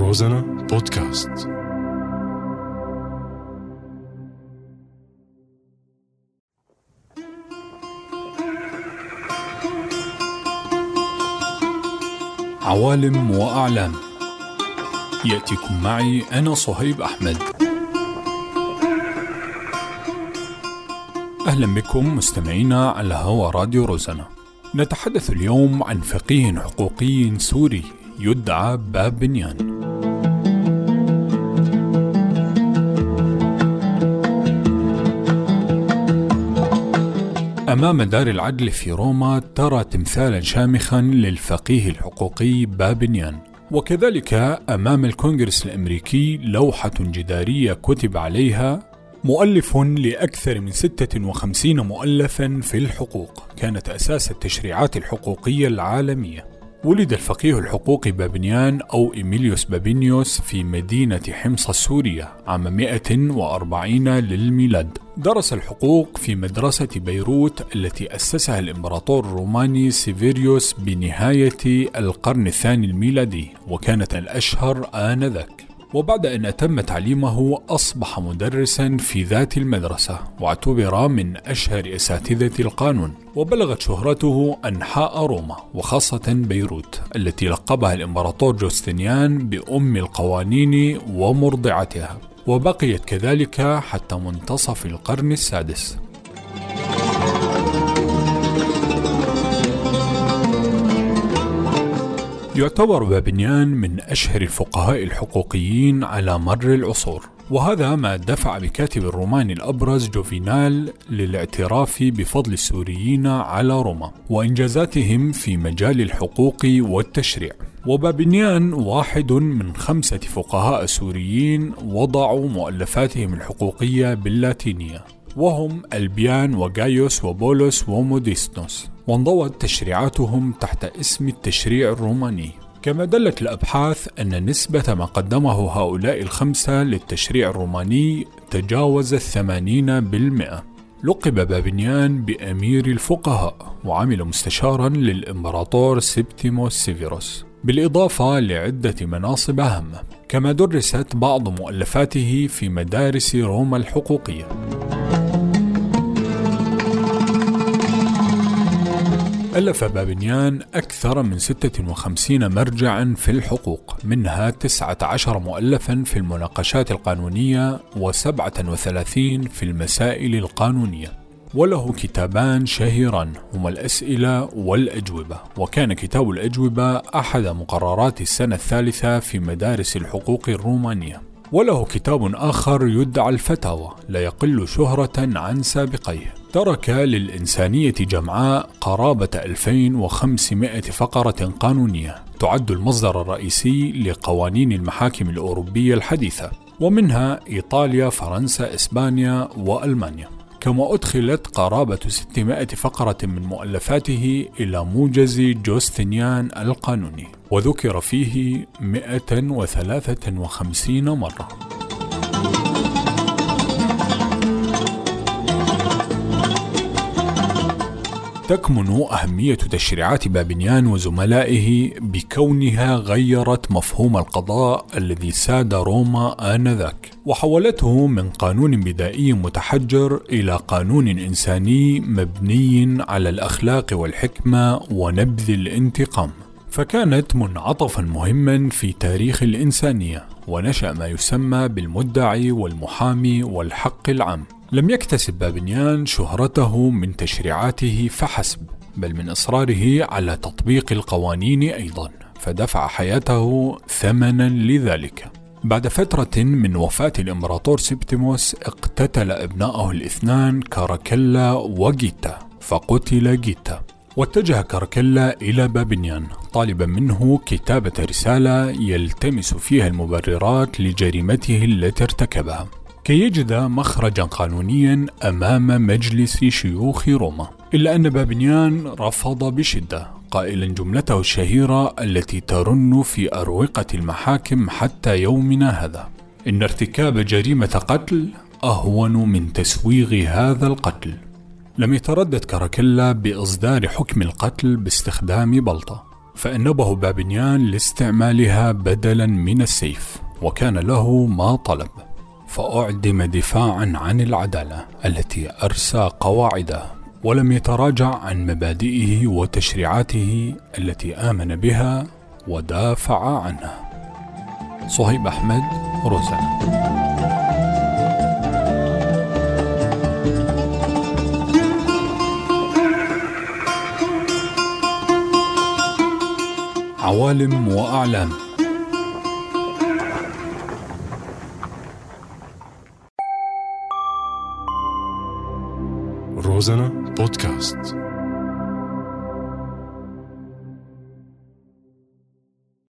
روزانا بودكاست. عوالم وأعلام. يأتيكم معي أنا صهيب أحمد. أهلا بكم مستمعينا على هوا راديو روزانا. نتحدث اليوم عن فقيه حقوقي سوري يدعى باب بنيان. أمام دار العدل في روما ترى تمثالا شامخا للفقيه الحقوقي بابنيان. وكذلك أمام الكونغرس الأمريكي لوحة جدارية كتب عليها مؤلف لأكثر من 56 مؤلفا في الحقوق كانت أساس التشريعات الحقوقية العالمية. ولد الفقيه الحقوقي بابنيان أو إيميليوس بابينيوس في مدينة حمص السورية عام 140 للميلاد. درس الحقوق في مدرسة بيروت التي أسسها الإمبراطور الروماني سيفيريوس بنهاية القرن الثاني الميلادي وكانت الأشهر آنذاك. وبعد أن أتم تعليمه أصبح مدرسا في ذات المدرسة واعتبر من أشهر أساتذة القانون وبلغت شهرته أنحاء روما وخاصة بيروت التي لقبها الإمبراطور جوستنيان بأم القوانين ومرضعتها وبقيت كذلك حتى منتصف القرن السادس. يعتبر بابنيان من أشهر الفقهاء الحقوقيين على مر العصور وهذا ما دفع بكاتب الروماني الأبرز جوفينال للاعتراف بفضل السوريين على روما وإنجازاتهم في مجال الحقوق والتشريع. وبابنيان واحد من خمسة فقهاء سوريين وضعوا مؤلفاتهم الحقوقية باللاتينية. وهم ألبيان وغايوس وبولس وموديستوس وانضوت تشريعاتهم تحت اسم التشريع الروماني. كما دلت الأبحاث أن نسبة ما قدمه هؤلاء الخمسة للتشريع الروماني تجاوز الثمانين بالمئة. لقب بابنيان بأمير الفقهاء وعمل مستشارا للإمبراطور سبتيموس سيفيروس بالإضافة لعدة مناصب هامة. كما درست بعض مؤلفاته في مدارس روما الحقوقية. ألف بابنيان أكثر من 56 مرجعا في الحقوق منها 19 مؤلفا في المناقشات القانونية و37 في المسائل القانونية. وله كتابان شهيران هما الأسئلة والأجوبة. وكان كتاب الأجوبة أحد مقررات السنة الثالثة في مدارس الحقوق الرومانية. وله كتاب آخر يدعى الفتاوى لا يقل شهرة عن سابقيه. ترك للإنسانية جمعاء قرابة 2500 فقرة قانونية. تعد المصدر الرئيسي لقوانين المحاكم الأوروبية الحديثة ومنها إيطاليا، فرنسا، إسبانيا وألمانيا. كما أدخلت قرابة 600 فقرة من مؤلفاته إلى موجز جوستنيان القانوني وذكر فيه 153 مرة. تكمن أهمية تشريعات بابنيان وزملائه بكونها غيرت مفهوم القضاء الذي ساد روما آنذاك وحولته من قانون بدائي متحجر إلى قانون إنساني مبني على الأخلاق والحكمة ونبذ الانتقام. فكانت منعطفا مهما في تاريخ الإنسانية ونشأ ما يسمى بالمدعي والمحامي والحق العام. لم يكتسب بابنيان شهرته من تشريعاته فحسب بل من إصراره على تطبيق القوانين أيضا فدفع حياته ثمنا لذلك. بعد فترة من وفاة الإمبراطور سبتيموس اقتتل ابنائه الاثنان كاراكيلا وجيتا فقتل جيتا واتجه كاركيلا إلى بابنيان طالبا منه كتابة رسالة يلتمس فيها المبررات لجريمته التي ارتكبها. كي يجد مخرجا قانونيا أمام مجلس شيوخ روما إلا أن بابنيان رفض بشدة قائلا جملته الشهيرة التي ترن في أروقة المحاكم حتى يومنا هذا. إن ارتكاب جريمة قتل أهون من تسويغ هذا القتل. لم يتردد كاراكيلا بإصدار حكم القتل باستخدام بلطة فأنبه بابنيان لاستعمالها بدلا من السيف وكان له ما طلب. فأعدم دفاعا عن العدالة التي أرسى قواعده ولم يتراجع عن مبادئه وتشريعاته التي آمن بها ودافع عنها صهيب أحمد روزانا عوالم وأعلام. روزانا بودكاست